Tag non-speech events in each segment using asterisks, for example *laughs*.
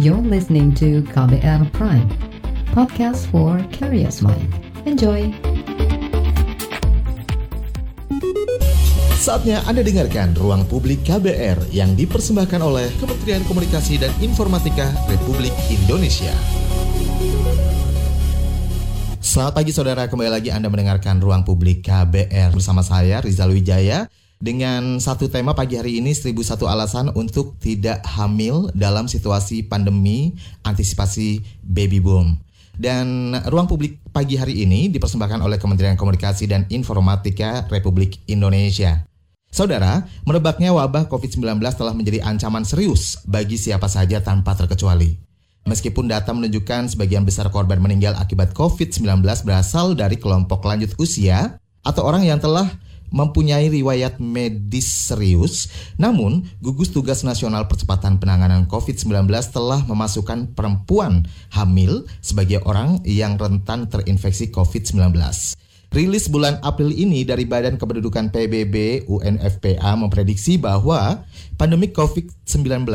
You're listening to KBR Prime, podcast for curious mind. Enjoy! Saatnya Anda dengarkan Ruang Publik KBR yang dipersembahkan oleh Kementerian Komunikasi dan Informatika Republik Indonesia. Selamat pagi saudara, kembali lagi Anda mendengarkan Ruang Publik KBR bersama saya Rizal Wijaya dengan satu tema pagi hari ini 1001 alasan untuk tidak hamil dalam situasi pandemi antisipasi baby boom. Dan ruang publik pagi hari ini dipersembahkan oleh Kementerian Komunikasi dan Informatika Republik Indonesia. Saudara, merebaknya wabah COVID-19 telah menjadi ancaman serius bagi siapa saja tanpa terkecuali. Meskipun data menunjukkan sebagian besar korban meninggal akibat COVID-19 berasal dari kelompok lanjut usia atau orang yang telah mempunyai riwayat medis serius, namun gugus tugas nasional percepatan penanganan COVID-19 telah memasukkan perempuan hamil sebagai orang yang rentan terinfeksi COVID-19. Rilis bulan April ini dari Badan Kependudukan PBB UNFPA memprediksi bahwa pandemi COVID-19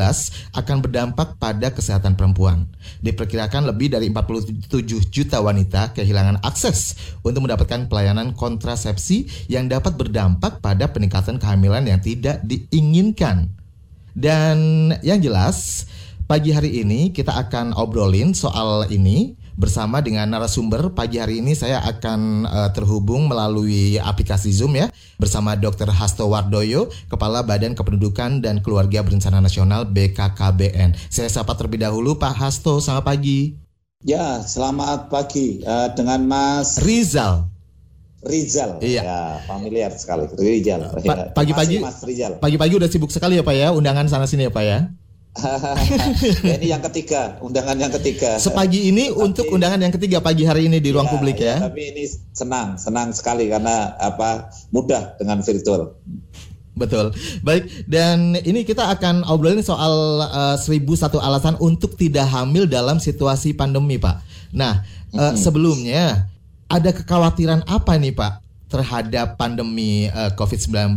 akan berdampak pada kesehatan perempuan. Diperkirakan lebih dari 47 juta wanita kehilangan akses untuk mendapatkan pelayanan kontrasepsi yang dapat berdampak pada peningkatan kehamilan yang tidak diinginkan. Dan yang jelas, pagi hari ini kita akan obrolin soal ini bersama dengan narasumber pagi hari ini saya akan uh, terhubung melalui aplikasi Zoom ya bersama Dr. Hasto Wardoyo, Kepala Badan Kependudukan dan Keluarga Berencana Nasional BKKBN. Saya sapa terlebih dahulu Pak Hasto, selamat pagi. Ya, selamat pagi uh, dengan Mas Rizal. Rizal, iya. ya familiar sekali Rizal. Pa pagi-pagi, Mas Rizal. Pagi-pagi udah sibuk sekali ya Pak ya, undangan sana sini ya Pak ya. *laughs* ya, ini yang ketiga, undangan yang ketiga. Sepagi ini tapi, untuk undangan yang ketiga pagi hari ini di ruang ya, publik ya. ya. Tapi ini senang, senang sekali karena apa mudah dengan virtual. Betul. Baik, dan ini kita akan obrolin soal uh, seribu satu alasan untuk tidak hamil dalam situasi pandemi, Pak. Nah, uh, sebelumnya ada kekhawatiran apa nih, Pak, terhadap pandemi uh, COVID-19?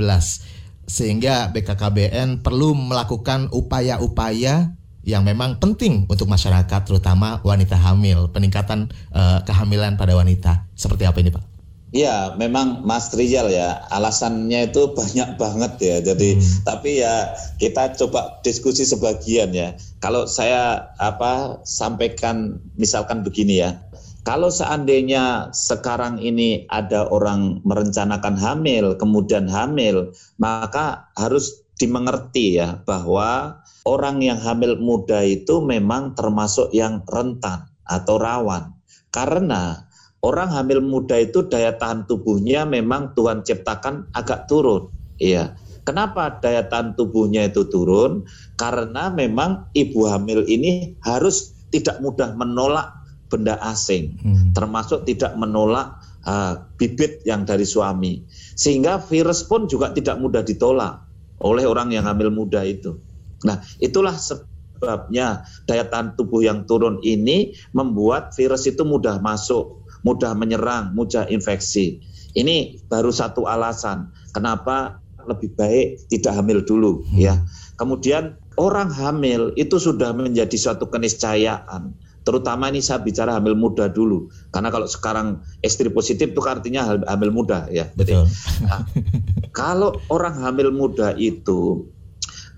Sehingga BKKBN perlu melakukan upaya-upaya yang memang penting untuk masyarakat terutama wanita hamil peningkatan uh, kehamilan pada wanita seperti apa ini Pak? Ya, memang Mas Rizal ya, alasannya itu banyak banget ya. Jadi, hmm. tapi ya kita coba diskusi sebagian ya. Kalau saya apa sampaikan misalkan begini ya. Kalau seandainya sekarang ini ada orang merencanakan hamil, kemudian hamil, maka harus dimengerti ya bahwa orang yang hamil muda itu memang termasuk yang rentan atau rawan. Karena orang hamil muda itu daya tahan tubuhnya memang Tuhan ciptakan agak turun. Iya. Kenapa daya tahan tubuhnya itu turun? Karena memang ibu hamil ini harus tidak mudah menolak benda asing, hmm. termasuk tidak menolak uh, bibit yang dari suami, sehingga virus pun juga tidak mudah ditolak oleh orang yang hamil muda itu. Nah, itulah sebabnya daya tahan tubuh yang turun ini membuat virus itu mudah masuk, mudah menyerang, mudah infeksi. Ini baru satu alasan kenapa lebih baik tidak hamil dulu, hmm. ya. Kemudian orang hamil itu sudah menjadi suatu keniscayaan terutama ini saya bicara hamil muda dulu. Karena kalau sekarang istri positif itu artinya hamil muda ya. Betul. nah, *laughs* kalau orang hamil muda itu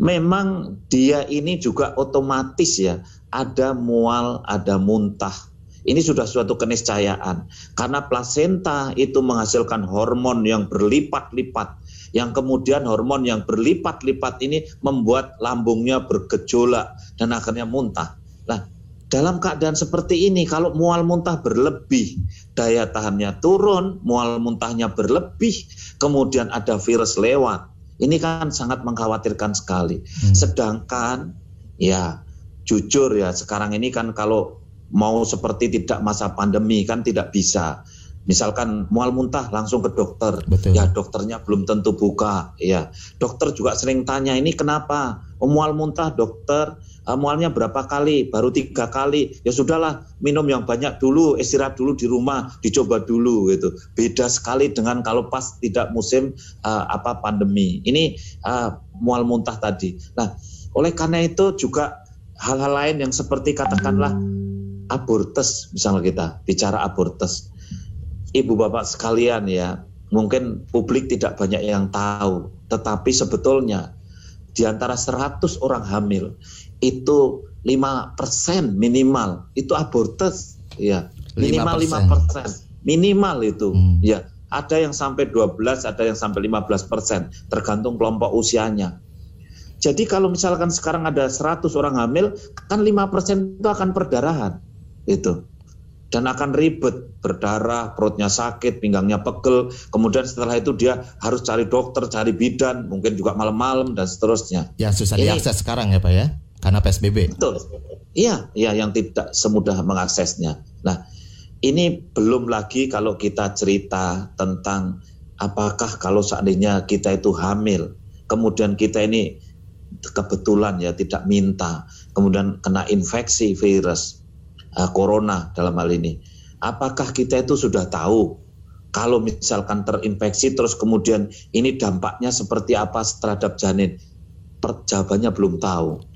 memang dia ini juga otomatis ya ada mual ada muntah. Ini sudah suatu keniscayaan. Karena plasenta itu menghasilkan hormon yang berlipat-lipat. Yang kemudian hormon yang berlipat-lipat ini membuat lambungnya bergejolak dan akhirnya muntah. Nah, dalam keadaan seperti ini, kalau mual muntah berlebih, daya tahannya turun, mual muntahnya berlebih, kemudian ada virus lewat. Ini kan sangat mengkhawatirkan sekali. Hmm. Sedangkan, ya jujur ya, sekarang ini kan kalau mau seperti tidak masa pandemi kan tidak bisa. Misalkan mual muntah langsung ke dokter, Betul. ya dokternya belum tentu buka, ya dokter juga sering tanya ini kenapa, oh, mual muntah dokter, uh, mualnya berapa kali, baru tiga kali, ya sudahlah minum yang banyak dulu, istirahat dulu di rumah, dicoba dulu gitu. Beda sekali dengan kalau pas tidak musim uh, apa pandemi. Ini uh, mual muntah tadi. Nah, oleh karena itu juga hal-hal lain yang seperti katakanlah abortus misalnya kita bicara abortus ibu bapak sekalian ya mungkin publik tidak banyak yang tahu tetapi sebetulnya di antara 100 orang hamil itu 5% minimal itu abortus ya minimal 5%, 5% minimal itu hmm. ya ada yang sampai 12 ada yang sampai 15% tergantung kelompok usianya jadi kalau misalkan sekarang ada 100 orang hamil, kan 5% itu akan perdarahan. Itu. Dan akan ribet, berdarah, perutnya sakit, pinggangnya pegel. Kemudian setelah itu dia harus cari dokter, cari bidan, mungkin juga malam-malam dan seterusnya. Ya susah Ini, diakses sekarang ya Pak ya, karena PSBB. Betul. Iya, iya yang tidak semudah mengaksesnya. Nah, ini belum lagi kalau kita cerita tentang apakah kalau seandainya kita itu hamil, kemudian kita ini kebetulan ya tidak minta, kemudian kena infeksi virus uh, corona dalam hal ini. Apakah kita itu sudah tahu kalau misalkan terinfeksi terus kemudian ini dampaknya seperti apa terhadap janin? Perjawabannya belum tahu.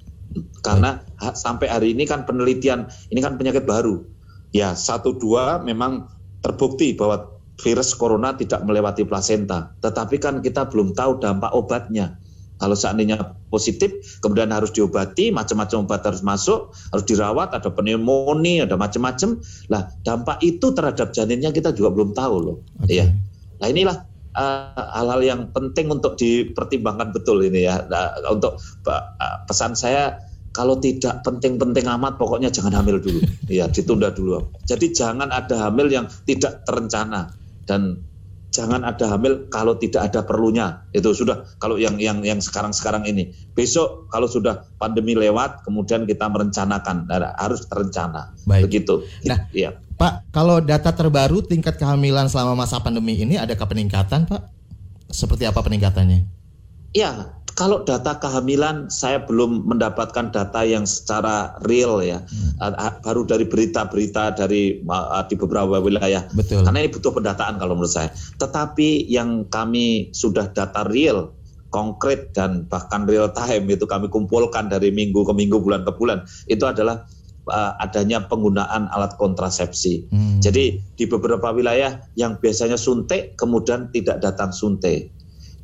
Karena ha, sampai hari ini kan penelitian ini kan penyakit baru. Ya, satu dua memang terbukti bahwa virus corona tidak melewati plasenta, tetapi kan kita belum tahu dampak obatnya. Kalau seandainya positif, kemudian harus diobati, macam-macam obat harus masuk, harus dirawat, ada pneumonia, ada macam-macam. Lah, dampak itu terhadap janinnya kita juga belum tahu loh. Okay. Ya. Nah inilah uh, hal-hal yang penting untuk dipertimbangkan betul ini ya. Nah, untuk uh, pesan saya kalau tidak penting-penting amat pokoknya jangan hamil dulu. *laughs* ya, ditunda dulu. Jadi jangan ada hamil yang tidak terencana dan jangan ada hamil kalau tidak ada perlunya. Itu sudah kalau yang yang yang sekarang-sekarang ini. Besok kalau sudah pandemi lewat kemudian kita merencanakan nah, harus terencana. Baik. Begitu. Nah, iya. Pak, kalau data terbaru tingkat kehamilan selama masa pandemi ini adakah peningkatan, Pak? Seperti apa peningkatannya? Iya, kalau data kehamilan saya belum mendapatkan data yang secara real ya, hmm. baru dari berita-berita dari di beberapa wilayah. Betul. Karena ini butuh pendataan kalau menurut saya. Tetapi yang kami sudah data real, konkret dan bahkan real time itu kami kumpulkan dari minggu ke minggu, bulan ke bulan, itu adalah uh, adanya penggunaan alat kontrasepsi. Hmm. Jadi di beberapa wilayah yang biasanya suntik kemudian tidak datang suntik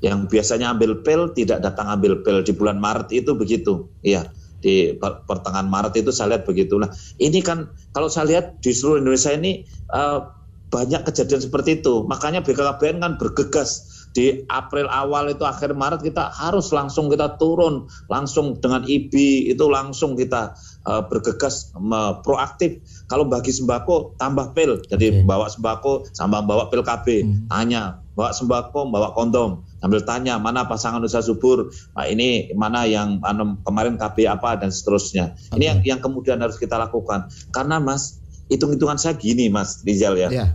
yang biasanya ambil pil tidak datang ambil pil di bulan Maret itu begitu. Iya, di pertengahan Maret itu saya lihat begitu. Nah, ini kan kalau saya lihat di seluruh Indonesia ini uh, banyak kejadian seperti itu. Makanya BKKBN kan bergegas di April awal itu akhir Maret kita harus langsung kita turun langsung dengan IBI itu langsung kita uh, bergegas proaktif kalau bagi sembako tambah pil jadi okay. bawa sembako sama bawa pil KB hmm. tanya bawa sembako bawa kondom sambil tanya mana pasangan usaha subur, nah, ini mana yang anu, kemarin KB apa dan seterusnya. Okay. Ini yang yang kemudian harus kita lakukan. Karena Mas, hitung-hitungan saya gini Mas Rizal ya. Yeah.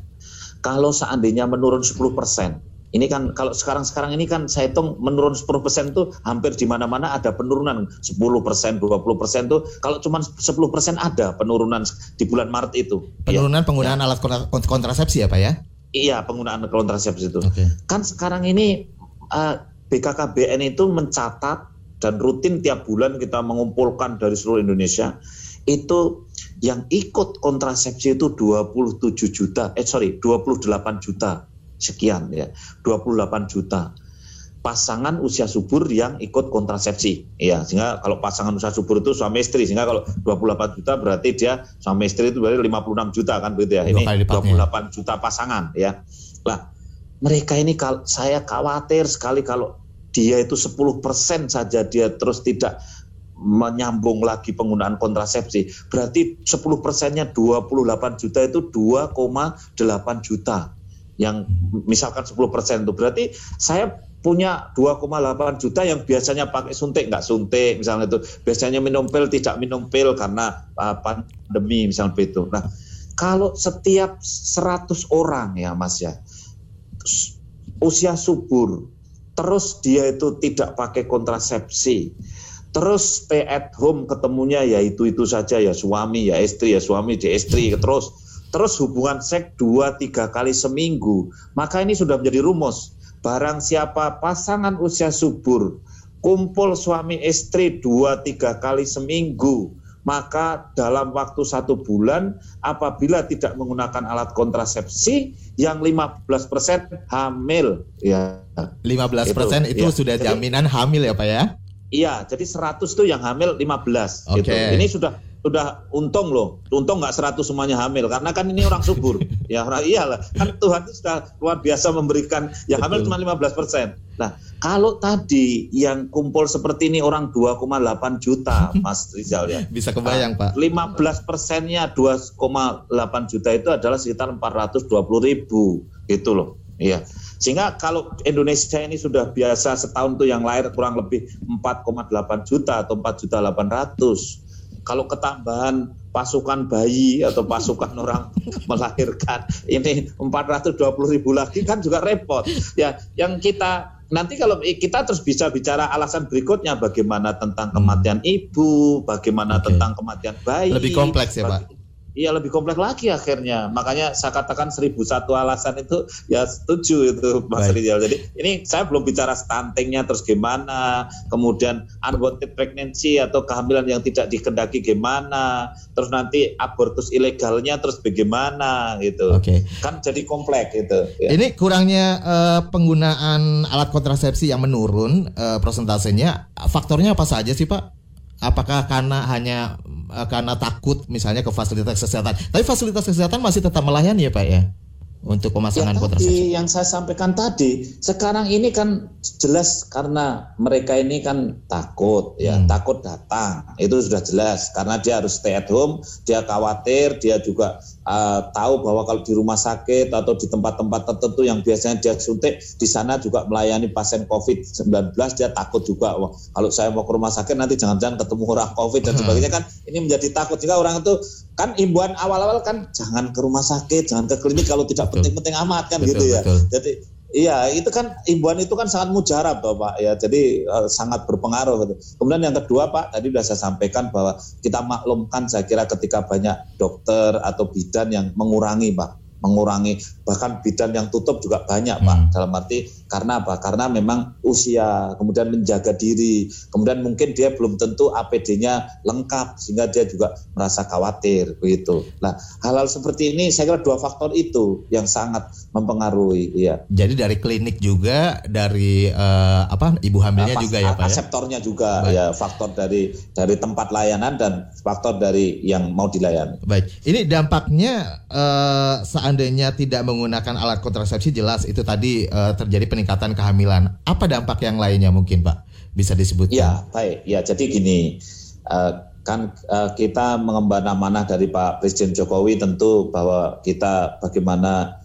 Kalau seandainya menurun 10 persen, ini kan kalau sekarang-sekarang ini kan saya hitung menurun 10 persen tuh hampir di mana-mana ada penurunan 10 persen, 20 persen tuh kalau cuma 10 persen ada penurunan di bulan Maret itu. Penurunan ya. penggunaan ya. alat kontrasepsi ya Pak ya? Iya penggunaan kontrasepsi itu. Okay. Kan sekarang ini uh, eh, BKKBN itu mencatat dan rutin tiap bulan kita mengumpulkan dari seluruh Indonesia itu yang ikut kontrasepsi itu 27 juta eh sorry 28 juta sekian ya. 28 juta. Pasangan usia subur yang ikut kontrasepsi. Ya sehingga kalau pasangan usia subur itu suami istri. Sehingga kalau 28 juta berarti dia suami istri itu berarti 56 juta kan begitu ya? Ini 28 juta pasangan ya. Lah mereka ini kalau saya khawatir sekali kalau dia itu 10% saja dia terus tidak menyambung lagi penggunaan kontrasepsi. Berarti 10 persennya 28 juta itu 2,8 juta. Yang misalkan 10 persen itu berarti saya punya 2,8 juta yang biasanya pakai suntik nggak suntik misalnya itu biasanya minum pil tidak minum pil karena uh, pandemi misalnya itu. Nah kalau setiap 100 orang ya Mas ya usia subur, terus dia itu tidak pakai kontrasepsi, terus stay at home ketemunya ya itu itu saja ya suami ya istri ya suami ya istri terus terus hubungan seks dua tiga kali seminggu maka ini sudah menjadi rumus barang siapa pasangan usia subur kumpul suami istri dua tiga kali seminggu maka dalam waktu satu bulan apabila tidak menggunakan alat kontrasepsi yang 15% hamil ya 15% persen itu, itu ya. sudah jaminan jadi, hamil ya Pak ya Iya, jadi 100 itu yang hamil 15 okay. gitu. Ini sudah sudah untung loh, untung nggak 100 semuanya hamil karena kan ini orang subur. *laughs* ya orang iyalah, kan Tuhan itu sudah luar biasa memberikan yang hamil cuma 15 persen. Nah kalau tadi yang kumpul seperti ini orang 2,8 juta, *laughs* Mas Rizal ya. Bisa kebayang nah, Pak. 15 persennya 2,8 juta itu adalah sekitar 420 ribu gitu loh. Iya. Sehingga kalau Indonesia ini sudah biasa setahun tuh yang lahir kurang lebih 4,8 juta atau 4 juta 800 kalau ketambahan pasukan bayi atau pasukan *laughs* orang melahirkan ini 420 ribu lagi kan juga repot. Ya yang kita nanti kalau kita terus bisa bicara alasan berikutnya bagaimana tentang kematian ibu bagaimana okay. tentang kematian bayi lebih kompleks ya pak Iya lebih kompleks lagi akhirnya. Makanya saya katakan seribu satu alasan itu ya setuju itu Mas Baik. Rizal. Jadi ini saya belum bicara stuntingnya terus gimana, kemudian unwanted pregnancy atau kehamilan yang tidak dikendaki gimana, terus nanti abortus ilegalnya terus bagaimana gitu. Oke. Okay. Kan jadi kompleks itu. Ya. Ini kurangnya uh, penggunaan alat kontrasepsi yang menurun uh, prosentasenya, faktornya apa saja sih Pak? Apakah karena hanya karena takut misalnya ke fasilitas kesehatan? Tapi fasilitas kesehatan masih tetap melayani ya Pak ya? Untuk pemasangan ya, kontrasepsi. Yang saya sampaikan tadi, sekarang ini kan jelas karena mereka ini kan takut ya, hmm. takut datang. Itu sudah jelas karena dia harus stay at home, dia khawatir, dia juga uh, tahu bahwa kalau di rumah sakit atau di tempat-tempat tertentu yang biasanya dia suntik di sana juga melayani pasien COVID-19, dia takut juga Wah, kalau saya mau ke rumah sakit nanti jangan-jangan ketemu orang COVID dan hmm. sebagainya kan ini menjadi takut jika orang itu kan imbuan awal-awal kan jangan ke rumah sakit, jangan ke klinik kalau tidak penting-penting amat kan betul, gitu ya. Betul. Jadi Iya, itu kan imbuan itu kan sangat mujarab Pak ya. Jadi uh, sangat berpengaruh gitu. Kemudian yang kedua Pak, tadi sudah saya sampaikan bahwa kita maklumkan saya kira ketika banyak dokter atau bidan yang mengurangi Pak mengurangi bahkan bidan yang tutup juga banyak Pak hmm. dalam arti karena apa karena memang usia kemudian menjaga diri kemudian mungkin dia belum tentu APD-nya lengkap sehingga dia juga merasa khawatir begitu nah hal-hal seperti ini saya kira dua faktor itu yang sangat mempengaruhi ya jadi dari klinik juga dari uh, apa ibu hamilnya nah, juga ya Pak ya? aseptornya juga Baik. ya faktor dari dari tempat layanan dan faktor dari yang mau dilayani Baik ini dampaknya uh, saat seandainya tidak menggunakan alat kontrasepsi jelas itu tadi uh, terjadi peningkatan kehamilan. Apa dampak yang lainnya mungkin Pak? Bisa disebutkan? Ya, baik. Ya, jadi gini, uh, kan uh, kita mengemban amanah dari Pak Presiden Jokowi tentu bahwa kita bagaimana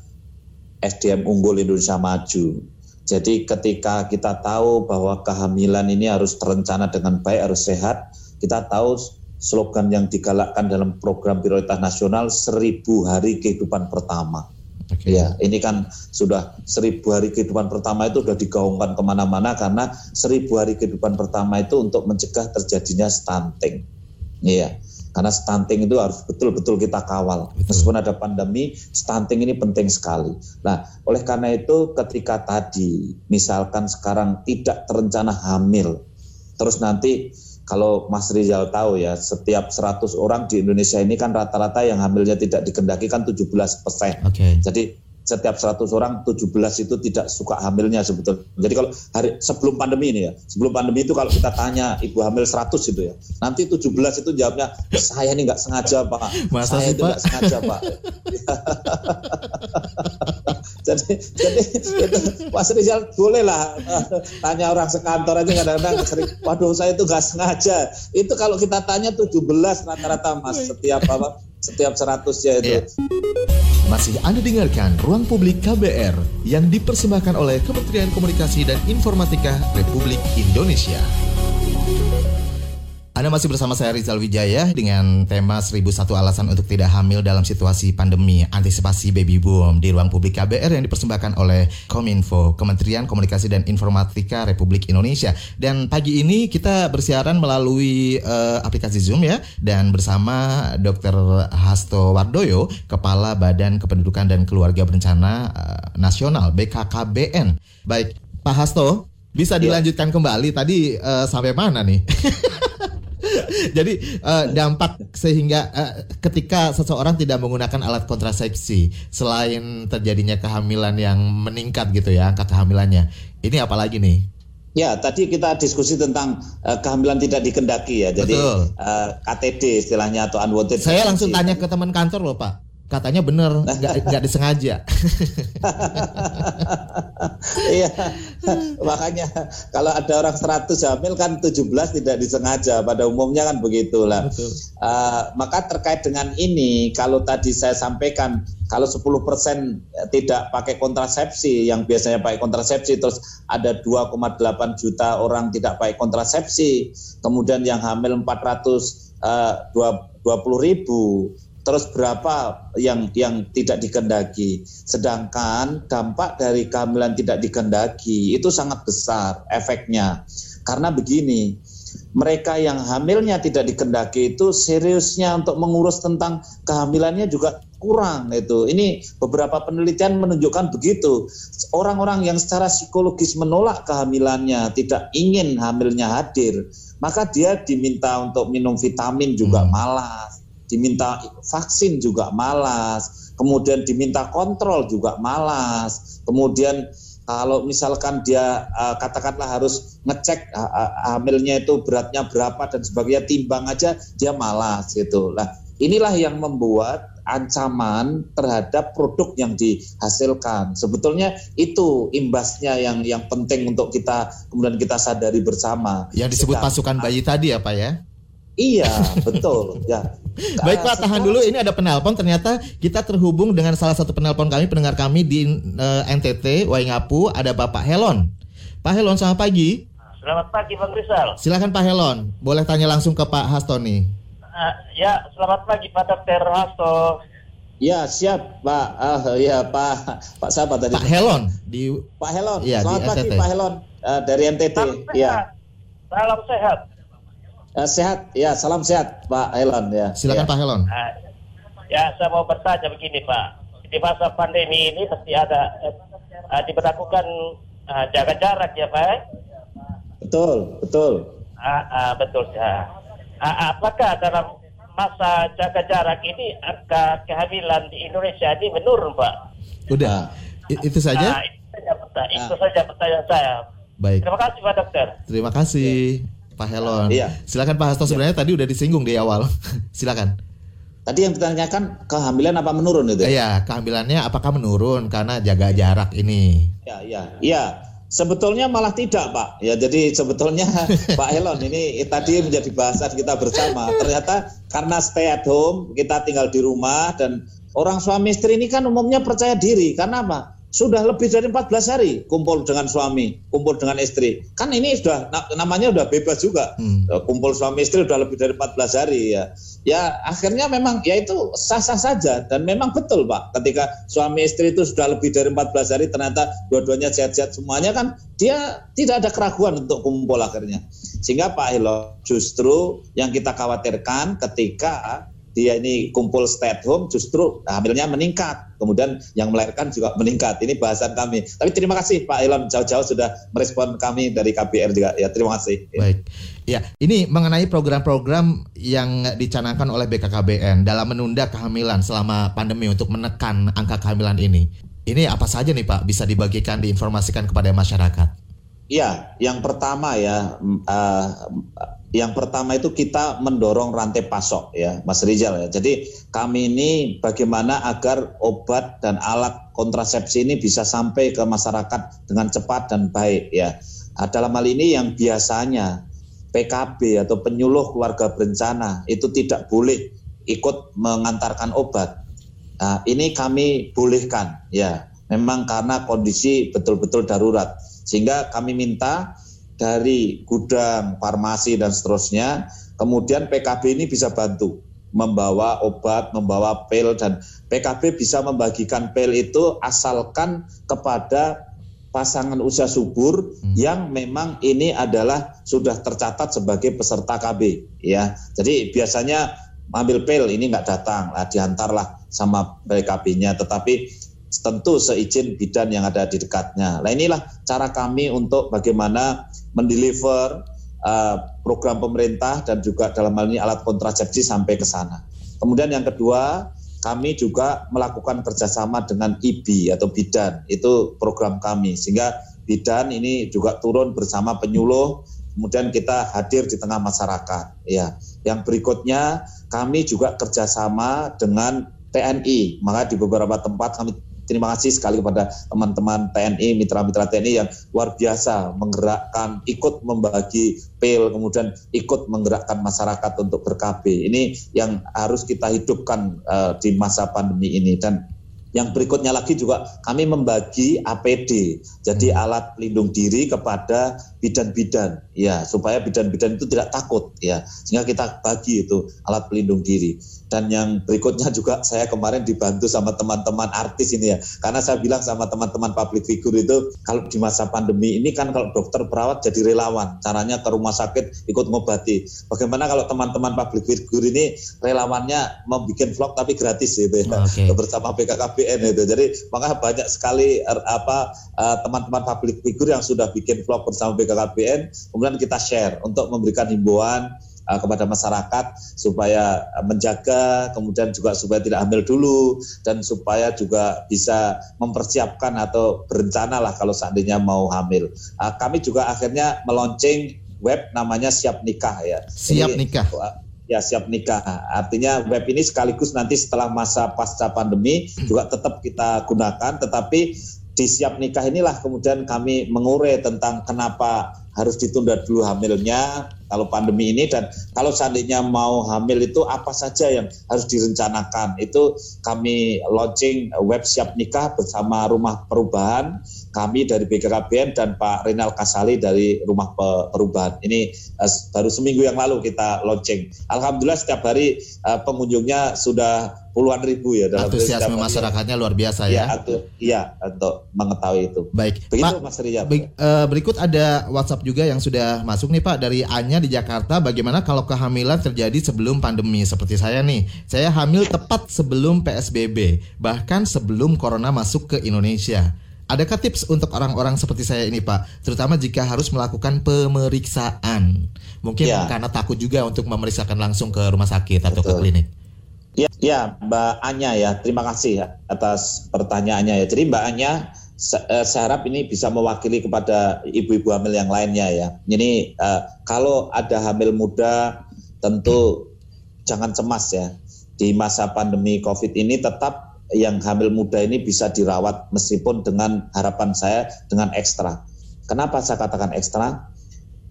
SDM unggul Indonesia maju. Jadi ketika kita tahu bahwa kehamilan ini harus terencana dengan baik, harus sehat, kita tahu slogan yang digalakkan dalam program prioritas nasional seribu hari kehidupan pertama. Okay. Ya, ini kan sudah seribu hari kehidupan pertama itu sudah digaungkan ke mana-mana karena seribu hari kehidupan pertama itu untuk mencegah terjadinya stunting. Iya, karena stunting itu harus betul-betul kita kawal. Meskipun ada pandemi, stunting ini penting sekali. Nah, oleh karena itu ketika tadi misalkan sekarang tidak terencana hamil, terus nanti kalau Mas Rizal tahu ya, setiap 100 orang di Indonesia ini kan rata-rata yang hamilnya tidak dikendaki kan 17 persen. Okay. Jadi setiap 100 orang 17 itu tidak suka hamilnya sebetulnya. Jadi kalau hari sebelum pandemi ini ya, sebelum pandemi itu kalau kita tanya ibu hamil 100 itu ya, nanti 17 itu jawabnya saya ini nggak sengaja pak, Masa saya itu nggak sengaja pak. *laughs* jadi jadi itu Mas Rizal boleh lah tanya orang sekantor aja kadang-kadang sering, waduh saya itu nggak sengaja. Itu kalau kita tanya 17 rata-rata mas setiap apa setiap 100 ya itu. Yeah. Masih Anda dengarkan Ruang Publik KBR yang dipersembahkan oleh Kementerian Komunikasi dan Informatika Republik Indonesia. Anda masih bersama saya Rizal Wijaya dengan tema 1001 alasan untuk tidak hamil dalam situasi pandemi antisipasi baby boom di ruang publik KBR yang dipersembahkan oleh Kominfo, Kementerian Komunikasi dan Informatika Republik Indonesia. Dan pagi ini kita bersiaran melalui uh, aplikasi Zoom ya dan bersama Dr. Hasto Wardoyo, Kepala Badan Kependudukan dan Keluarga Berencana uh, Nasional BKKBN. Baik, Pak Hasto, bisa ya. dilanjutkan ya. kembali tadi uh, sampai mana nih? *laughs* *laughs* Jadi uh, dampak sehingga uh, ketika seseorang tidak menggunakan alat kontrasepsi selain terjadinya kehamilan yang meningkat gitu ya angka kehamilannya. Ini apalagi nih? Ya, tadi kita diskusi tentang uh, kehamilan tidak dikendaki ya. Jadi uh, KTD istilahnya atau unwanted. Saya langsung tanya ke teman kantor loh, Pak katanya bener *laughs* nggak disengaja. *laughs* Iya. Makanya kalau ada orang 100 hamil kan 17 tidak disengaja pada umumnya kan begitulah. Uh, maka terkait dengan ini kalau tadi saya sampaikan kalau 10% tidak pakai kontrasepsi yang biasanya pakai kontrasepsi terus ada 2,8 juta orang tidak pakai kontrasepsi kemudian yang hamil 400 uh, 20 ribu terus berapa yang yang tidak dikendaki. Sedangkan dampak dari kehamilan tidak dikendaki itu sangat besar efeknya. Karena begini, mereka yang hamilnya tidak dikendaki itu seriusnya untuk mengurus tentang kehamilannya juga kurang itu. Ini beberapa penelitian menunjukkan begitu. Orang-orang yang secara psikologis menolak kehamilannya, tidak ingin hamilnya hadir, maka dia diminta untuk minum vitamin juga hmm. malas diminta vaksin juga malas, kemudian diminta kontrol juga malas, kemudian kalau misalkan dia uh, katakanlah harus ngecek uh, hamilnya itu beratnya berapa dan sebagainya timbang aja dia malas gitu. Nah, inilah yang membuat ancaman terhadap produk yang dihasilkan. Sebetulnya itu imbasnya yang yang penting untuk kita kemudian kita sadari bersama. Yang disebut Sedang, pasukan bayi tadi ya, Pak ya? Iya, betul. ya. Baik Pak, tahan dulu. Ini ada penelpon. Ternyata kita terhubung dengan salah satu penelpon kami, pendengar kami di uh, eh, NTT, Waingapu. Ada Bapak Helon. Pak Helon, selamat pagi. Selamat pagi, Bang Rizal. Silakan Pak Helon. Boleh tanya langsung ke Pak Hasto nih. Uh, ya, selamat pagi Pak Dr. Hasto. Ya siap Pak, uh, ya Pak Pak siapa tadi? Pak Helon di Pak Helon. Ya, Selamat pagi. Pak Helon uh, dari NTT. Salam ya. Salam sehat. Uh, sehat, ya salam sehat Pak Helon ya. Silakan ya. Pak Helon. Uh, ya saya mau bertanya begini Pak, di masa pandemi ini pasti ada uh, diberlakukan uh, jaga jarak ya Pak? Betul, betul. Uh, uh, betul ya. Uh, apakah dalam masa jaga jarak ini angka kehamilan di Indonesia ini menurun Pak? Udah, I itu saja? Nah, itu saja, pertanyaan, itu saja pertanyaan saya. Baik. Terima kasih Pak Dokter. Terima kasih. Ya. Pak Helon. Iya. Silakan Pak Hasto sebenarnya iya. tadi udah disinggung di awal. *laughs* Silakan. Tadi yang ditanyakan kehamilan apa menurun itu? Iya, kehamilannya apakah menurun karena jaga jarak ini? Iya, iya. Iya. Sebetulnya malah tidak, Pak. Ya, jadi sebetulnya *laughs* Pak Helon ini tadi menjadi bahasan kita bersama. Ternyata karena stay at home, kita tinggal di rumah dan orang suami istri ini kan umumnya percaya diri. Karena apa? Sudah lebih dari 14 hari kumpul dengan suami, kumpul dengan istri. Kan ini sudah namanya sudah bebas juga. Hmm. Eh, kumpul suami istri sudah lebih dari 14 hari ya. Ya akhirnya memang ya itu sah-sah saja dan memang betul Pak. Ketika suami istri itu sudah lebih dari 14 hari ternyata dua-duanya sehat-sehat semuanya kan dia tidak ada keraguan untuk kumpul akhirnya. Sehingga Pak Hilo justru yang kita khawatirkan ketika dia ini kumpul stay at home justru hamilnya meningkat. Kemudian yang melahirkan juga meningkat. Ini bahasan kami. Tapi terima kasih Pak Ilham jauh-jauh sudah merespon kami dari KBR juga. Ya terima kasih. Baik. Ya, ini mengenai program-program yang dicanangkan oleh BKKBN dalam menunda kehamilan selama pandemi untuk menekan angka kehamilan ini. Ini apa saja nih Pak bisa dibagikan diinformasikan kepada masyarakat? Ya, yang pertama ya uh, yang pertama itu kita mendorong rantai pasok ya Mas Rizal ya. Jadi kami ini bagaimana agar obat dan alat kontrasepsi ini bisa sampai ke masyarakat dengan cepat dan baik ya. Nah, dalam hal ini yang biasanya PKB atau penyuluh keluarga berencana itu tidak boleh ikut mengantarkan obat. Nah, ini kami bolehkan ya. Memang karena kondisi betul-betul darurat. Sehingga kami minta dari gudang, farmasi dan seterusnya. Kemudian PKB ini bisa bantu membawa obat, membawa pil dan PKB bisa membagikan pil itu asalkan kepada pasangan usia subur hmm. yang memang ini adalah sudah tercatat sebagai peserta KB ya. Jadi biasanya ambil pil ini nggak datang, lah diantarlah sama PKB-nya tetapi tentu seizin bidan yang ada di dekatnya. Nah inilah cara kami untuk bagaimana mendeliver uh, program pemerintah dan juga dalam hal ini alat kontrasepsi sampai ke sana. Kemudian yang kedua, kami juga melakukan kerjasama dengan IBI atau Bidan, itu program kami. Sehingga Bidan ini juga turun bersama penyuluh, kemudian kita hadir di tengah masyarakat. Ya, yang berikutnya kami juga kerjasama dengan TNI, maka di beberapa tempat kami terima kasih sekali kepada teman-teman TNI, mitra-mitra TNI yang luar biasa menggerakkan, ikut membagi pil, kemudian ikut menggerakkan masyarakat untuk ber-KB. Ini yang harus kita hidupkan uh, di masa pandemi ini dan yang berikutnya lagi juga kami membagi APD, jadi hmm. alat pelindung diri kepada bidan-bidan, ya supaya bidan-bidan itu tidak takut, ya sehingga kita bagi itu alat pelindung diri. Dan yang berikutnya juga saya kemarin dibantu sama teman-teman artis ini ya. Karena saya bilang sama teman-teman public figure itu kalau di masa pandemi ini kan kalau dokter perawat jadi relawan. Caranya ke rumah sakit ikut ngobati. Bagaimana kalau teman-teman public figure ini relawannya membuat vlog tapi gratis gitu ya. Okay. Bersama BKKBN itu. Jadi maka banyak sekali er, apa eh, teman-teman public figure yang sudah bikin vlog bersama BKKBN kemudian kita share untuk memberikan himbauan uh, kepada masyarakat supaya menjaga kemudian juga supaya tidak hamil dulu dan supaya juga bisa mempersiapkan atau berencana lah kalau seandainya mau hamil. Uh, kami juga akhirnya meluncing web namanya Siap Nikah ya. Siap Nikah. Ya siap nikah. Artinya web ini sekaligus nanti setelah masa pasca pandemi juga tetap kita gunakan, tetapi di siap nikah inilah kemudian kami mengure tentang kenapa harus ditunda dulu hamilnya kalau pandemi ini dan kalau seandainya mau hamil itu apa saja yang harus direncanakan. Itu kami launching web siap nikah bersama rumah perubahan kami dari BKKBN dan Pak Renal Kasali dari rumah perubahan ini uh, baru seminggu yang lalu kita launching Alhamdulillah setiap hari uh, pengunjungnya sudah puluhan ribu ya dalam antusiasme masyarakatnya luar biasa ya. Iya, untuk mengetahui itu. Baik. Begitu Pak, Mas Ria. uh, berikut ada WhatsApp juga yang sudah masuk nih Pak dari Anya di Jakarta. Bagaimana kalau kehamilan terjadi sebelum pandemi seperti saya nih? Saya hamil tepat sebelum PSBB, bahkan sebelum corona masuk ke Indonesia. Adakah tips untuk orang-orang seperti saya ini Pak, terutama jika harus melakukan pemeriksaan? Mungkin ya. karena takut juga untuk memeriksakan langsung ke rumah sakit Betul. atau ke klinik. Ya, ya Mbak Anya ya, terima kasih atas pertanyaannya ya. Jadi Mbak Anya, eh, saya harap ini bisa mewakili kepada ibu-ibu hamil yang lainnya ya. Ini uh, kalau ada hamil muda, tentu jangan cemas ya. Di masa pandemi COVID ini tetap yang hamil muda ini bisa dirawat meskipun dengan harapan saya dengan ekstra. Kenapa saya katakan ekstra?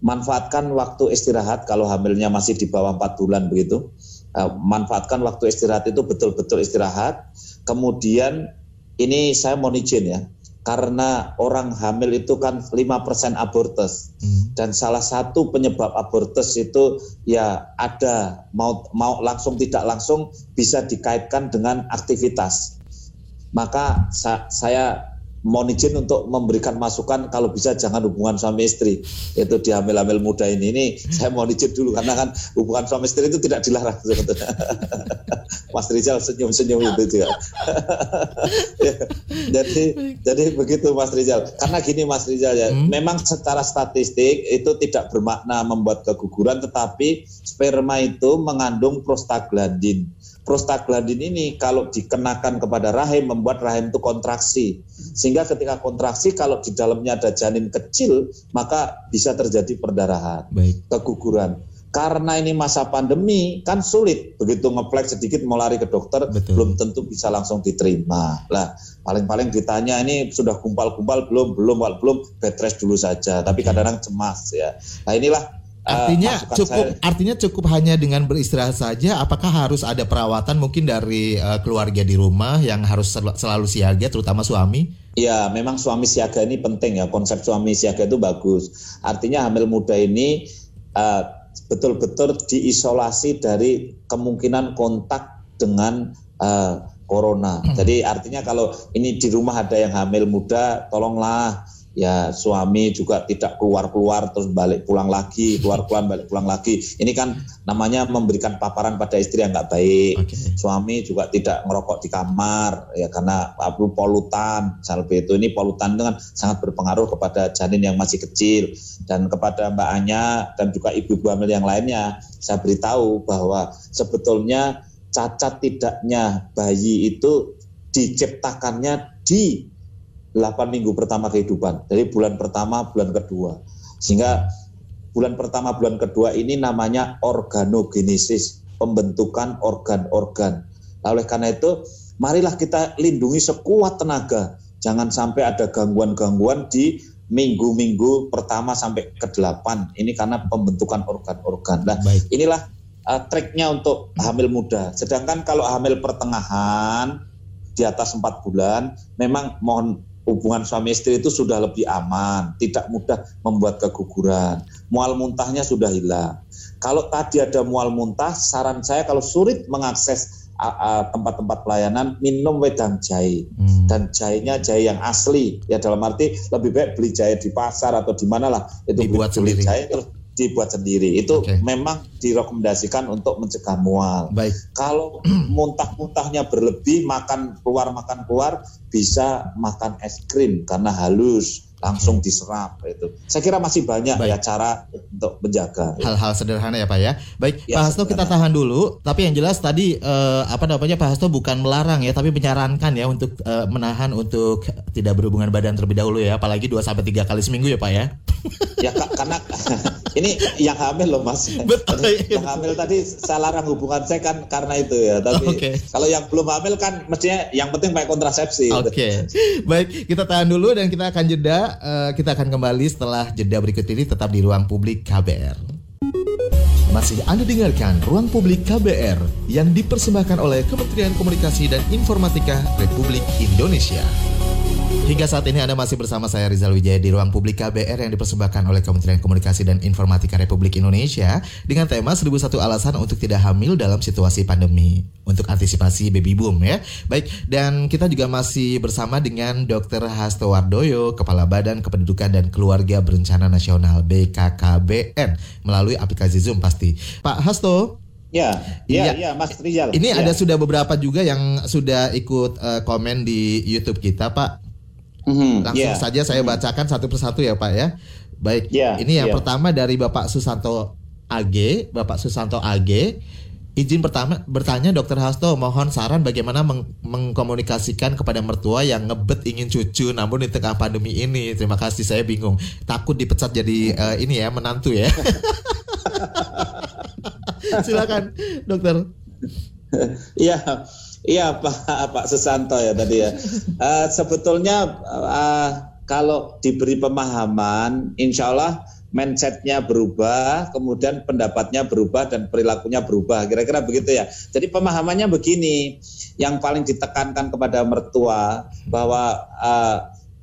Manfaatkan waktu istirahat kalau hamilnya masih di bawah 4 bulan begitu Eh, manfaatkan waktu istirahat itu betul-betul istirahat. Kemudian ini saya mau izin ya, karena orang hamil itu kan 5% abortus. Hmm. Dan salah satu penyebab abortus itu ya ada mau mau langsung tidak langsung bisa dikaitkan dengan aktivitas. Maka sa saya mohon izin untuk memberikan masukan kalau bisa jangan hubungan suami istri. Itu di hamil-hamil muda ini. Ini saya mohon izin dulu karena kan hubungan suami istri itu tidak dilarang. Sebetulnya *laughs* Mas Rizal senyum-senyum itu juga. *laughs* Ya, jadi jadi begitu Mas Rizal. Karena gini Mas Rizal ya hmm. memang secara statistik itu tidak bermakna membuat keguguran tetapi sperma itu mengandung prostaglandin prostaglandin ini kalau dikenakan kepada rahim membuat rahim itu kontraksi. Sehingga ketika kontraksi kalau di dalamnya ada janin kecil maka bisa terjadi perdarahan, Baik. keguguran. Karena ini masa pandemi kan sulit begitu ngeplek sedikit mau lari ke dokter Betul. belum tentu bisa langsung diterima. Lah paling-paling ditanya ini sudah kumpal-kumpal belum belum belum bed rest dulu saja. Tapi kadang-kadang cemas ya. Nah inilah Artinya uh, cukup saya. artinya cukup hanya dengan beristirahat saja apakah harus ada perawatan mungkin dari uh, keluarga di rumah yang harus sel selalu siaga terutama suami? Ya, memang suami siaga ini penting ya. Konsep suami siaga itu bagus. Artinya hamil muda ini uh, betul-betul diisolasi dari kemungkinan kontak dengan uh, corona. Hmm. Jadi artinya kalau ini di rumah ada yang hamil muda, tolonglah ya suami juga tidak keluar-keluar terus balik pulang lagi, keluar-keluar balik pulang lagi. Ini kan namanya memberikan paparan pada istri yang nggak baik. Oke. Suami juga tidak ngerokok di kamar ya karena apa polutan, salpe itu ini polutan itu kan sangat berpengaruh kepada janin yang masih kecil dan kepada Mbak Anya dan juga ibu-ibu hamil yang lainnya saya beritahu bahwa sebetulnya cacat tidaknya bayi itu diciptakannya di 8 minggu pertama kehidupan. Dari bulan pertama, bulan kedua. Sehingga bulan pertama, bulan kedua ini namanya organogenesis, pembentukan organ-organ. Nah, oleh karena itu, marilah kita lindungi sekuat tenaga. Jangan sampai ada gangguan-gangguan di minggu-minggu pertama sampai ke delapan. Ini karena pembentukan organ-organ. Nah, Baik. inilah uh, triknya untuk hamil muda. Sedangkan kalau hamil pertengahan di atas empat bulan, memang mohon hubungan suami istri itu sudah lebih aman, tidak mudah membuat keguguran. Mual muntahnya sudah hilang. Kalau tadi ada mual muntah, saran saya kalau sulit mengakses tempat-tempat pelayanan, minum wedang jahe Hmm. dan jahenya jahe yang asli. Ya dalam arti lebih baik beli jahe di pasar atau di mana lah itu Dibuat sendiri. jahe terus dibuat sendiri. Itu Oke. memang direkomendasikan untuk mencegah mual. Baik. Kalau *clears throat* muntah-muntahnya berlebih, makan keluar makan keluar bisa makan es krim karena halus langsung diserap itu. Saya kira masih banyak Baik. ya cara untuk menjaga. Hal-hal sederhana ya Pak ya. Baik, Ya, Pak Hasto kita sederhana. tahan dulu. Tapi yang jelas tadi eh, apa namanya Pak Hasto bukan melarang ya, tapi menyarankan ya untuk eh, menahan untuk tidak berhubungan badan terlebih dahulu ya, apalagi 2 sampai 3 kali seminggu ya Pak ya. Ya ka- karena *laughs* ini yang hamil loh Mas. *laughs* Betul. yang hamil tadi saya larang hubungan saya kan karena itu ya. Tapi Oke. kalau yang belum hamil kan mestinya yang penting pakai kontrasepsi. Oke, baik kita tahan dulu dan kita akan jeda. Eh, kita akan kembali setelah jeda berikut ini tetap di ruang publik KBR. Masih Anda dengarkan Ruang Publik KBR yang dipersembahkan oleh Kementerian Komunikasi dan Informatika Republik Indonesia. Hingga saat ini Anda masih bersama saya Rizal Wijaya di Ruang Publik KBR yang dipersembahkan oleh Kementerian Komunikasi dan Informatika Republik Indonesia dengan tema 1001 alasan untuk tidak hamil dalam situasi pandemi untuk antisipasi baby boom ya. Baik, dan kita juga masih bersama dengan Dr. Hasto Wardoyo, Kepala Badan Kependudukan dan Keluarga Berencana Nasional BKKBN melalui aplikasi Zoom pasti. Pak Hasto, Ya, Iya. ya, ya, Mas Rizal. ini Ya. ada sudah beberapa juga yang sudah ikut eh, komen di YouTube kita, Pak. Mhm, Langsung ya. saja saya bacakan satu persatu ya Pak ya. Baik, Ya, ini yang ya. pertama dari Bapak Susanto AG, Bapak Susanto AG. Izin pertama bertanya Dokter Hasto, mohon saran bagaimana meng- mengkomunikasikan kepada mertua yang ngebet ingin cucu namun di tengah pandemi ini. Terima kasih, saya bingung. Takut dipecat jadi eh, ini ya menantu ya. *laughs* Silakan, Dokter. Iya, iya Pak *laughs* Pak Susanto ya tadi ya. Eh, sebetulnya eh, kalau diberi pemahaman, insya Allah mindsetnya berubah, kemudian pendapatnya berubah dan perilakunya berubah. Kira-kira begitu ya. Jadi pemahamannya begini, yang paling ditekankan kepada mertua bahwa eh,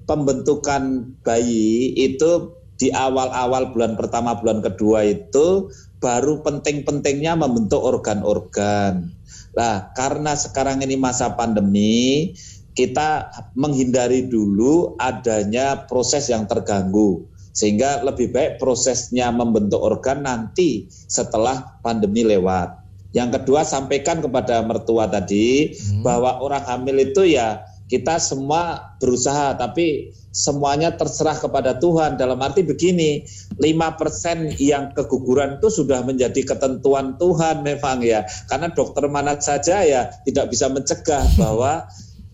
pembentukan bayi itu di awal-awal bulan pertama, bulan kedua itu baru penting-pentingnya membentuk organ-organ. Nah, karena sekarang ini masa pandemi, kita menghindari dulu adanya proses yang terganggu. Sehingga lebih baik prosesnya membentuk organ nanti setelah pandemi lewat. Yang kedua, sampaikan kepada mertua tadi bahwa orang hamil itu ya kita semua berusaha tapi semuanya terserah kepada Tuhan. Dalam arti begini 5% yang keguguran itu sudah menjadi ketentuan Tuhan memang ya. Karena dokter mana saja ya tidak bisa mencegah bahwa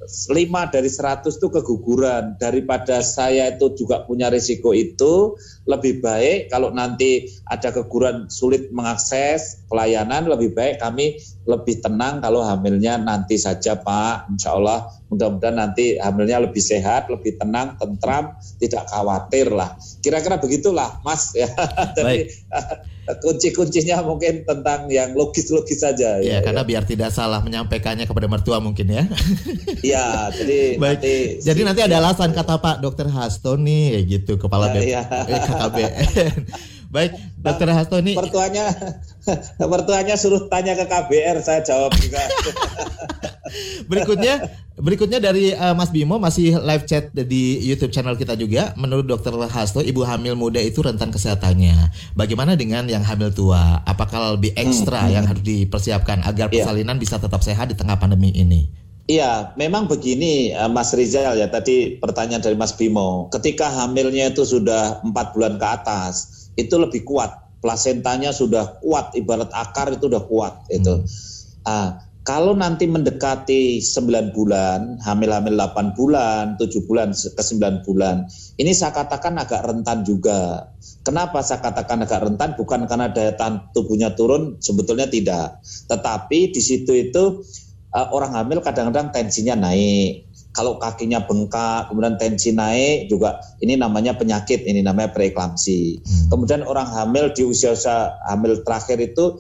5 dari 100 itu keguguran. Daripada saya itu juga punya risiko itu lebih baik kalau nanti ada keguguran sulit mengakses pelayanan lebih baik kami lebih tenang kalau hamilnya nanti saja Pak Insya Allah mudah-mudahan nanti hamilnya lebih sehat lebih tenang tentram tidak khawatir lah kira-kira begitulah Mas *laughs* ya jadi *laughs* kunci-kuncinya mungkin tentang yang logis-logis saja Ya, karena biar tidak salah menyampaikannya kepada mertua mungkin ya. ya jadi *laughs* Baik. nanti Jadi nanti ada alasan kata Pak Dokter Hasto nih kayak gitu kepala Ya, B- iya. BKKBN. Baik, Dokter Hasto nih mertuanya *laughs* mertuanya suruh tanya ke KBR saya jawab juga *laughs* berikutnya Berikutnya dari uh, Mas Bimo masih live chat di YouTube channel kita juga. Menurut Dokter Hasto, ibu hamil muda itu rentan kesehatannya. Bagaimana dengan yang hamil tua? Apakah lebih ekstra hmm, yang harus dipersiapkan agar iya. persalinan yeah. bisa tetap sehat di tengah pandemi ini? Iya, memang begini uh, Mas Rizal ya tadi pertanyaan dari Mas Bimo. Ketika hamilnya itu sudah empat bulan ke atas, itu lebih kuat. Plasentanya sudah kuat, ibarat akar itu sudah kuat itu. Hmm. Uh, kalau nanti mendekati 9 bulan, hamil-hamil 8 bulan, 7 bulan ke 9 bulan, ini saya katakan agak rentan juga. Kenapa saya katakan agak rentan? Bukan karena daya tahan tubuhnya turun, sebetulnya tidak. Tetapi di situ itu uh, orang hamil kadang-kadang tensinya naik. Kalau kakinya bengkak, kemudian tensi naik juga ini namanya penyakit, ini namanya preeklamsi. Hmm. Kemudian orang hamil di usia-usia hamil terakhir itu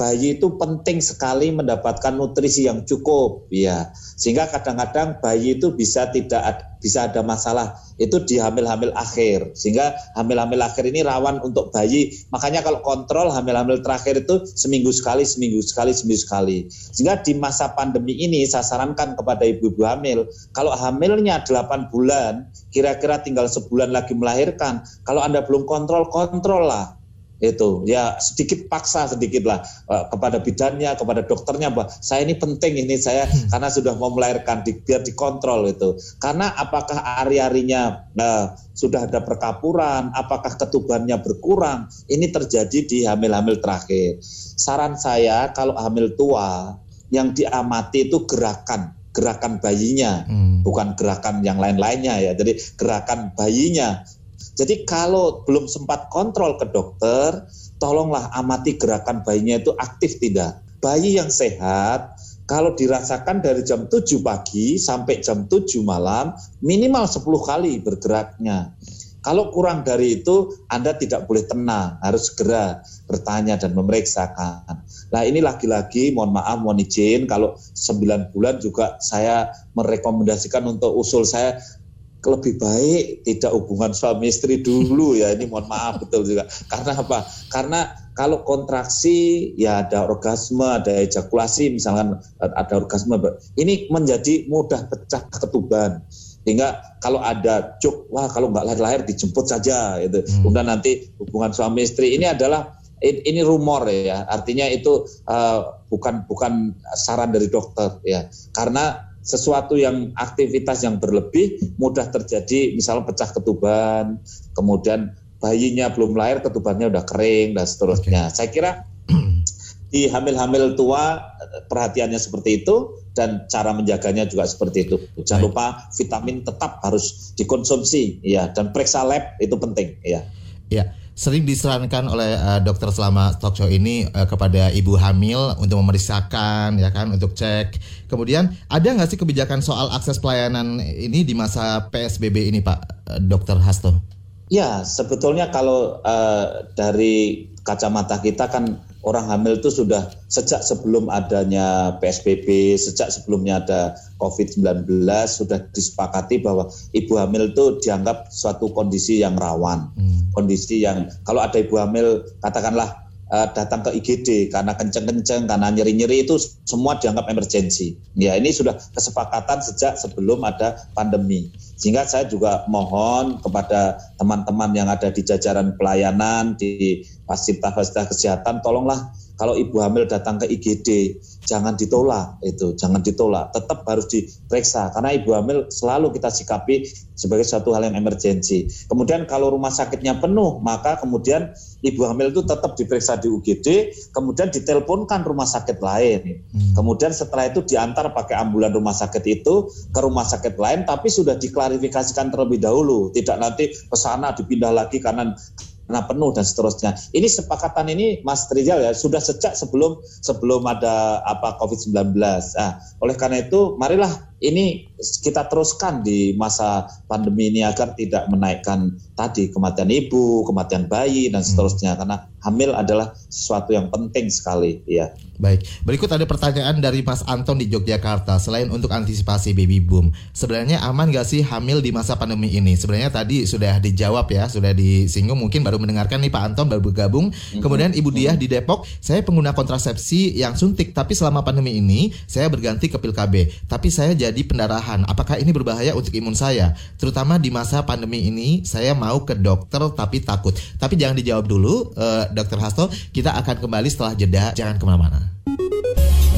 bayi itu penting sekali mendapatkan nutrisi yang cukup ya sehingga kadang-kadang bayi itu bisa tidak bisa ada masalah itu di hamil-hamil akhir. Sehingga hamil-hamil akhir ini rawan untuk bayi. Makanya kalau kontrol hamil-hamil terakhir itu seminggu sekali seminggu sekali seminggu sekali. Sehingga di masa pandemi ini saya sarankan kepada ibu-ibu hamil kalau hamilnya 8 bulan kira-kira tinggal sebulan lagi melahirkan kalau anda belum kontrol kontrol lah itu ya sedikit paksa sedikit lah uh, kepada bidannya kepada dokternya bahwa saya ini penting ini saya hmm. karena sudah mau melahirkan di, biar dikontrol itu karena apakah ari-arinya uh, sudah ada perkapuran apakah ketubannya berkurang ini terjadi di hamil-hamil terakhir saran saya kalau hamil tua yang diamati itu gerakan gerakan bayinya hmm. bukan gerakan yang lain-lainnya ya jadi gerakan bayinya jadi kalau belum sempat kontrol ke dokter, tolonglah amati gerakan bayinya itu aktif tidak. Bayi yang sehat kalau dirasakan dari jam 7 pagi sampai jam 7 malam minimal 10 kali bergeraknya. Kalau kurang dari itu, Anda tidak boleh tenang, harus segera bertanya dan memeriksakan. Nah ini lagi-lagi, mohon maaf, mohon izin, kalau 9 bulan juga saya merekomendasikan untuk usul saya lebih baik tidak hubungan suami istri dulu ya ini mohon maaf betul juga. Karena apa? Karena kalau kontraksi ya ada orgasme ada ejakulasi misalkan ada orgasme. Ini menjadi mudah pecah ketuban. Sehingga kalau ada cuk wah kalau nggak lahir-lahir dijemput saja itu hmm. kemudian nanti hubungan suami istri. Ini adalah ini rumor ya. Artinya itu uh, bukan bukan saran dari dokter ya. Karena sesuatu yang aktivitas yang berlebih mudah terjadi misalnya pecah ketuban kemudian bayinya belum lahir ketubannya udah kering dan seterusnya. Okay. saya kira di hamil-hamil tua perhatiannya seperti itu dan cara menjaganya juga seperti itu. Jangan lupa vitamin tetap harus dikonsumsi ya dan periksa lab itu penting ya ya sering disarankan oleh uh, dokter selama talk show ini uh, kepada ibu hamil untuk memeriksakan ya kan untuk cek. Kemudian ada nggak sih kebijakan soal akses pelayanan ini di masa PSBB ini Pak uh, Dokter Hasto? Ya sebetulnya kalau uh, dari kacamata kita kan orang hamil itu sudah sejak sebelum adanya PSBB, sejak sebelumnya ada COVID-19 sudah disepakati bahwa ibu hamil itu dianggap suatu kondisi yang rawan. Hmm. Kondisi yang kalau ada ibu hamil katakanlah uh, datang ke IGD karena kenceng-kenceng, karena nyeri-nyeri itu semua dianggap emergensi. Ya, ini sudah kesepakatan sejak sebelum ada pandemi. Sehingga saya juga mohon kepada teman-teman yang ada di jajaran pelayanan di fasilitas-fasilitas kesehatan tolonglah kalau ibu hamil datang ke IGD jangan ditolak itu jangan ditolak. Tetap harus diperiksa karena ibu hamil selalu kita sikapi sebagai satu hal yang emergensi. Kemudian kalau rumah sakitnya penuh maka kemudian ibu hamil itu tetap diperiksa di UGD kemudian diteleponkan rumah sakit lain. Hmm. kemudian setelah itu diantar pakai ambulan rumah sakit itu ke rumah sakit lain tapi sudah diklarifikasikan terlebih dahulu. Tidak nanti ke sana dipindah lagi karena karena penuh dan seterusnya. Ini sepakatan ini Mas Rizal ya sudah sejak sebelum sebelum ada apa COVID-19. Nah, oleh karena itu marilah ini kita teruskan di masa pandemi ini agar tidak menaikkan tadi kematian ibu, kematian bayi dan seterusnya hmm. karena hamil adalah sesuatu yang penting sekali ya. Baik, berikut ada pertanyaan dari Mas Anton di Yogyakarta. Selain untuk antisipasi baby boom, sebenarnya aman gak sih hamil di masa pandemi ini? Sebenarnya tadi sudah dijawab ya, sudah disinggung. Mungkin baru mendengarkan nih Pak Anton baru bergabung. Mm-hmm. Kemudian Ibu Diah di Depok, saya pengguna kontrasepsi yang suntik, tapi selama pandemi ini saya berganti ke pil KB. Tapi saya jadi pendarahan. Apakah ini berbahaya untuk imun saya? Terutama di masa pandemi ini, saya mau ke dokter tapi takut. Tapi jangan dijawab dulu, uh, Dokter Hasto. Kita akan kembali setelah jeda. Jangan ke mana-mana.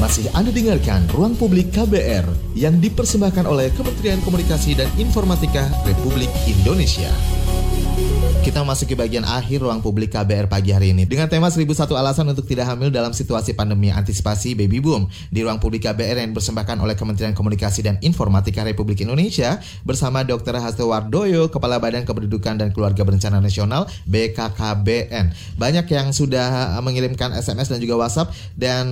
Masih Anda dengarkan Ruang Publik KBR yang dipersembahkan oleh Kementerian Komunikasi dan Informatika Republik Indonesia. Kita memasuki bagian akhir ruang publik KBR pagi hari ini dengan tema 1001 alasan untuk tidak hamil dalam situasi pandemi antisipasi baby boom di ruang publik KBR yang dipersembahkan oleh Kementerian Komunikasi dan Informatika Republik Indonesia bersama Dr. Hasto Wardoyo, Kepala Badan Kependudukan dan Keluarga Berencana Nasional BKKBN. Banyak yang sudah mengirimkan SMS dan juga WhatsApp dan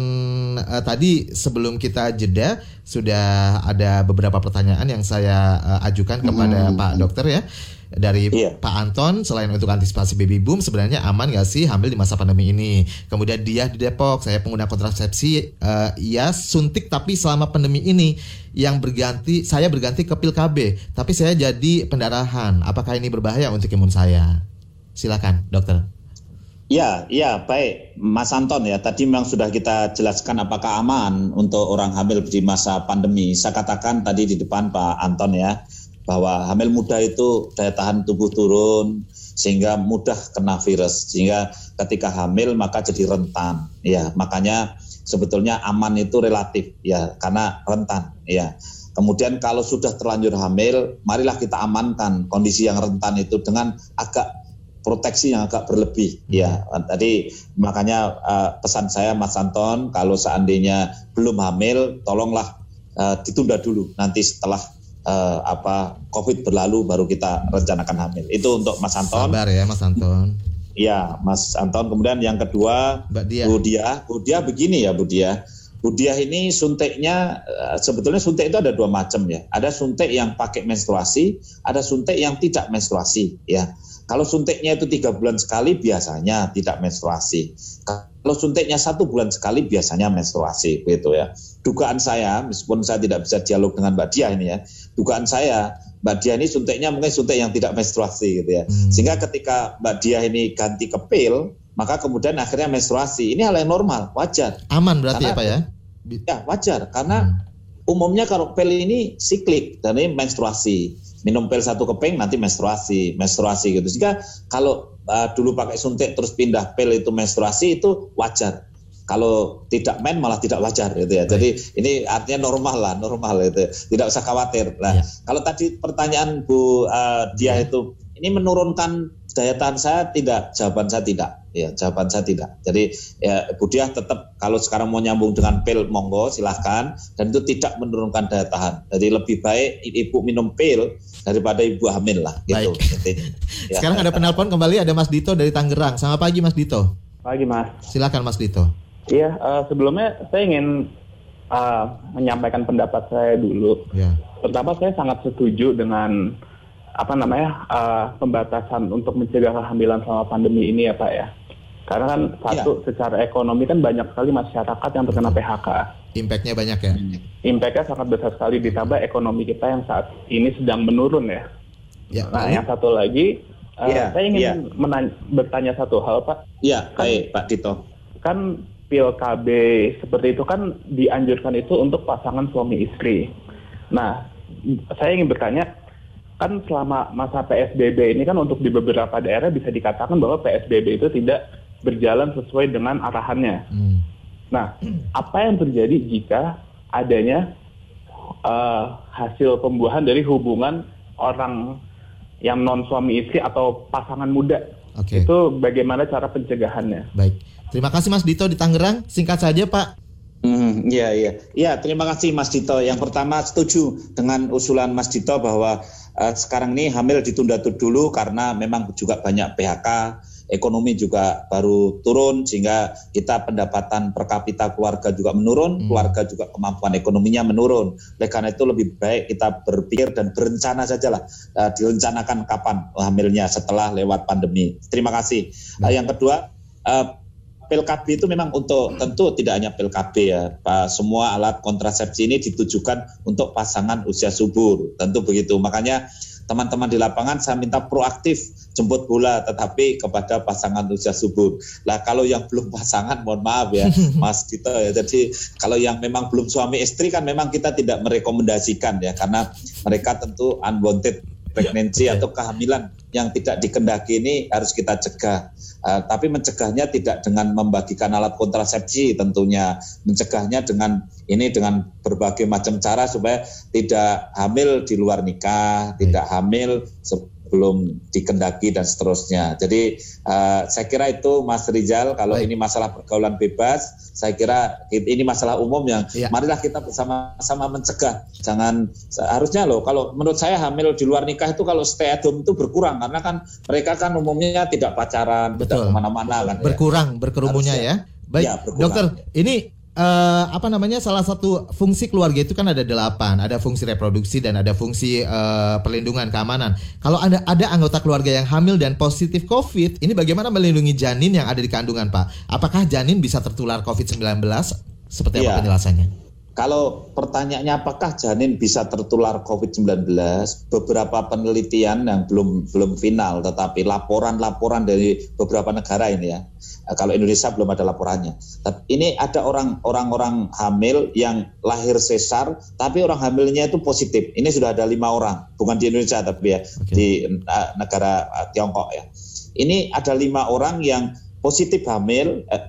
uh, tadi sebelum kita jeda sudah ada beberapa pertanyaan yang saya uh, ajukan kepada hmm. Pak Dokter ya dari iya. Pak Anton selain untuk antisipasi baby boom sebenarnya aman gak sih hamil di masa pandemi ini kemudian dia di Depok saya pengguna kontrasepsi uh, ya suntik tapi selama pandemi ini yang berganti saya berganti ke pil KB tapi saya jadi pendarahan apakah ini berbahaya untuk imun saya silakan dokter Ya, ya, baik, Mas Anton ya. Tadi memang sudah kita jelaskan apakah aman untuk orang hamil di masa pandemi. Saya katakan tadi di depan Pak Anton ya, bahwa hamil muda itu daya tahan tubuh turun sehingga mudah kena virus. Sehingga ketika hamil maka jadi rentan. Ya makanya sebetulnya aman itu relatif. Ya karena rentan. Ya kemudian kalau sudah terlanjur hamil marilah kita amankan kondisi yang rentan itu dengan agak proteksi yang agak berlebih. Ya tadi makanya uh, pesan saya Mas Anton kalau seandainya belum hamil tolonglah uh, ditunda dulu. Nanti setelah uh, apa COVID berlalu baru kita rencanakan hamil. Itu untuk Mas Anton. Sabar ya Mas Anton. Iya, Mas Anton. Kemudian yang kedua, Mbak Dia. Bu Dia. Bu Dia begini ya Bu Dia. Bu Dia ini suntiknya uh, sebetulnya suntik itu ada dua macam ya. Ada suntik yang pakai menstruasi, ada suntik yang tidak menstruasi ya. Kalau suntiknya itu tiga bulan sekali biasanya tidak menstruasi. Kalau suntiknya satu bulan sekali biasanya menstruasi, gitu ya. Dugaan saya, meskipun saya tidak bisa dialog dengan Mbak Dia ini ya, dugaan saya Mbak Dia ini suntiknya mungkin suntik yang tidak menstruasi, gitu ya. Hmm. Sehingga ketika Mbak Dia ini ganti ke pil, maka kemudian akhirnya menstruasi. Ini hal yang normal, wajar. Aman berarti karena, ya Pak ya? Ya wajar, karena hmm. umumnya kalau pil ini siklik dan ini menstruasi minum pil satu keping nanti menstruasi, menstruasi gitu. Sehingga kalau uh, dulu pakai suntik terus pindah pil itu menstruasi itu wajar. Kalau tidak men malah tidak wajar gitu ya. Baik. Jadi ini artinya normal lah, normal itu. Tidak usah khawatir. Nah, ya. kalau tadi pertanyaan Bu uh, dia ya. itu ini menurunkan daya tahan saya tidak, jawaban saya tidak Ya, jawaban saya tidak. Jadi ya Budiah tetap kalau sekarang mau nyambung dengan pil monggo silahkan dan itu tidak menurunkan daya tahan. Jadi lebih baik ibu minum pil daripada ibu hamil lah gitu. Jadi, *laughs* ya. Sekarang ada penelpon kembali ada Mas Dito dari Tangerang. Selamat pagi Mas Dito. Pagi Mas. Silakan Mas Dito. Iya, uh, sebelumnya saya ingin uh, menyampaikan pendapat saya dulu. Ya. Pertama saya sangat setuju dengan apa namanya uh, pembatasan untuk mencegah kehamilan selama pandemi ini ya Pak ya. Karena kan iya. satu ya. secara ekonomi kan banyak sekali masyarakat yang terkena PHK. Impactnya banyak ya? Impactnya sangat besar sekali ditambah ekonomi kita yang saat ini sedang menurun ya. ya nah, yang satu lagi, ya, uh, saya ingin ya. menanya, bertanya satu hal Pak. Iya, kan, baik Pak Tito. Kan pil KB seperti itu kan dianjurkan itu untuk pasangan suami istri. Nah, saya ingin bertanya, kan selama masa PSBB ini kan untuk di beberapa daerah bisa dikatakan bahwa PSBB itu tidak berjalan sesuai dengan arahannya. Hmm. Nah, apa yang terjadi jika adanya uh, hasil pembuahan dari hubungan orang yang non suami istri atau pasangan muda? Okay. Itu bagaimana cara pencegahannya? Baik, terima kasih Mas Dito di Tangerang. Singkat saja Pak. Hmm, iya iya, iya terima kasih Mas Dito. Yang pertama setuju dengan usulan Mas Dito bahwa uh, sekarang ini hamil ditunda dulu karena memang juga banyak PHK ekonomi juga baru turun sehingga kita pendapatan per kapita keluarga juga menurun, hmm. keluarga juga kemampuan ekonominya menurun. Oleh karena itu lebih baik kita berpikir dan berencana sajalah uh, direncanakan kapan hamilnya setelah lewat pandemi. Terima kasih. Hmm. Uh, yang kedua uh, pil KB itu memang untuk tentu tidak hanya pil KB ya, Pak. Semua alat kontrasepsi ini ditujukan untuk pasangan usia subur, tentu begitu. Makanya teman-teman di lapangan saya minta proaktif jemput bola tetapi kepada pasangan usia subur. Lah kalau yang belum pasangan mohon maaf ya *laughs* Mas Dito ya. Jadi kalau yang memang belum suami istri kan memang kita tidak merekomendasikan ya karena mereka tentu unwanted pregnancy ya, atau kehamilan yang tidak dikendaki ini harus kita cegah. Uh, tapi mencegahnya tidak dengan membagikan alat kontrasepsi tentunya, mencegahnya dengan ini dengan berbagai macam cara supaya tidak hamil di luar nikah, tidak hamil belum dikendaki dan seterusnya. Jadi uh, saya kira itu Mas Rizal kalau Baik. ini masalah pergaulan bebas, saya kira ini masalah umum yang ya. marilah kita bersama-sama mencegah. Jangan harusnya loh kalau menurut saya hamil di luar nikah itu kalau stay at home itu berkurang karena kan mereka kan umumnya tidak pacaran, Betul. tidak ke mana-mana kan. Ya. Berkurang ya. berkerumunnya ya. Baik, ya, dokter, ini uh, apa namanya salah satu fungsi keluarga itu kan ada delapan, ada fungsi reproduksi dan ada fungsi uh, perlindungan keamanan. Kalau ada ada anggota keluarga yang hamil dan positif COVID, ini bagaimana melindungi janin yang ada di kandungan, Pak? Apakah janin bisa tertular COVID-19? Seperti apa ya. penjelasannya? Kalau pertanyaannya apakah janin bisa tertular COVID-19, beberapa penelitian yang belum belum final, tetapi laporan-laporan dari beberapa negara ini ya. Eh, kalau Indonesia belum ada laporannya. Tapi ini ada orang orang hamil yang lahir sesar, tapi orang hamilnya itu positif. Ini sudah ada lima orang, bukan di Indonesia tapi ya okay. di uh, negara uh, Tiongkok ya. Ini ada lima orang yang positif hamil, eh,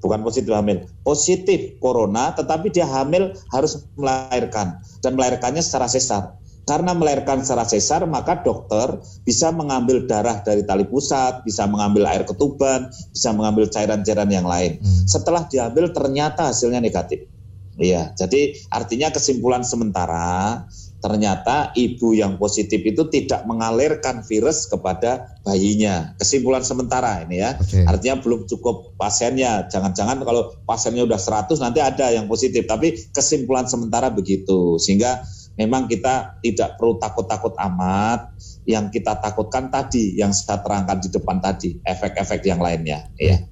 bukan positif hamil, positif corona, tetapi dia hamil harus melahirkan dan melahirkannya secara sesar. Karena melahirkan secara sesar, maka dokter bisa mengambil darah dari tali pusat, bisa mengambil air ketuban, bisa mengambil cairan-cairan yang lain. Hmm. Setelah diambil ternyata hasilnya negatif. Iya, jadi artinya kesimpulan sementara ternyata ibu yang positif itu tidak mengalirkan virus kepada bayinya. Kesimpulan sementara ini ya. Okay. Artinya belum cukup pasiennya. Jangan-jangan kalau pasiennya udah 100 nanti ada yang positif. Tapi kesimpulan sementara begitu. Sehingga memang kita tidak perlu takut-takut amat. Yang kita takutkan tadi, yang saya terangkan di depan tadi, efek-efek yang lainnya. Ya.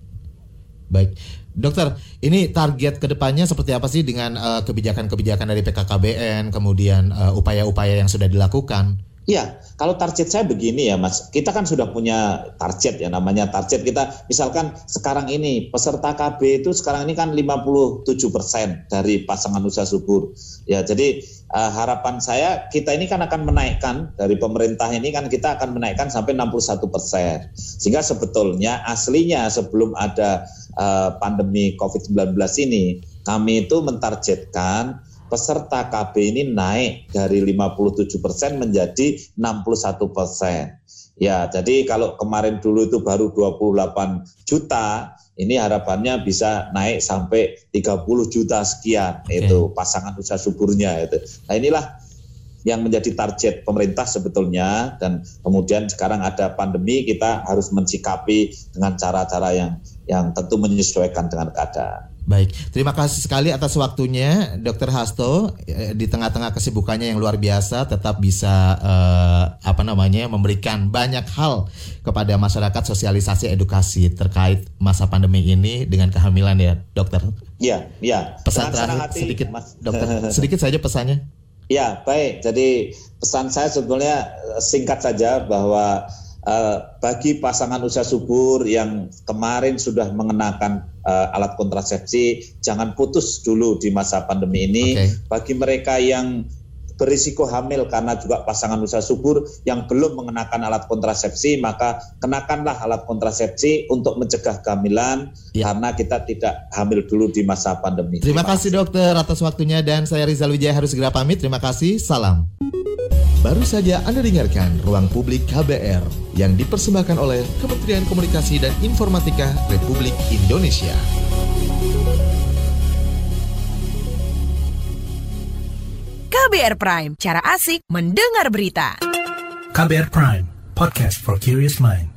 Baik. Dokter, ini target ke depannya seperti apa sih dengan eh, kebijakan-kebijakan dari PKKBN, kemudian uh, upaya-upaya yang sudah dilakukan? Ya, kalau target saya begini ya Mas, kita kan sudah punya target ya namanya target kita. Misalkan sekarang ini peserta KB itu sekarang ini kan 57 persen dari pasangan usaha subur. Ya, jadi uh, harapan saya kita ini kan akan menaikkan dari pemerintah ini kan kita akan menaikkan sampai 61 persen. Sehingga sebetulnya aslinya sebelum ada uh, pandemi COVID-19 ini, kami itu mentargetkan peserta KB ini naik dari 57 persen menjadi 61 persen. Ya, jadi kalau kemarin dulu itu baru 28 juta, ini harapannya bisa naik sampai 30 juta sekian okay. itu pasangan usaha suburnya itu. Nah, inilah yang menjadi target pemerintah sebetulnya dan kemudian sekarang ada pandemi kita harus mensikapi dengan cara-cara yang yang tentu menyesuaikan dengan keadaan. Baik, terima kasih sekali atas waktunya, Dokter Hasto. Eh, di tengah-tengah kesibukannya yang luar biasa, tetap bisa uh, apa namanya memberikan banyak hal kepada masyarakat sosialisasi edukasi terkait masa pandemi ini dengan kehamilan ya, Dokter. Iya, iya. Pesan terakhir hati, sedikit, mas. Dokter. *laughs* sedikit saja pesannya. Ya, baik. Jadi pesan saya sebetulnya eh, singkat saja bahwa uh, bagi pasangan usia subur yang kemarin sudah mengenakan uh, alat kontrasepsi, jangan putus dulu di masa pandemi ini. Okay. Bagi mereka yang berisiko hamil karena juga pasangan usia subur yang belum mengenakan alat kontrasepsi maka kenakanlah alat kontrasepsi untuk mencegah kehamilan ya. karena kita tidak hamil dulu di masa pandemi. Terima, Terima kasih dokter atas waktunya dan saya Rizal Wijaya harus segera pamit. Terima kasih. Salam. Baru saja Anda dengarkan Ruang Publik KBR yang dipersembahkan oleh Kementerian Komunikasi dan Informatika Republik Indonesia. KBR Prime, cara asik mendengar berita. KBR Prime, podcast for curious mind.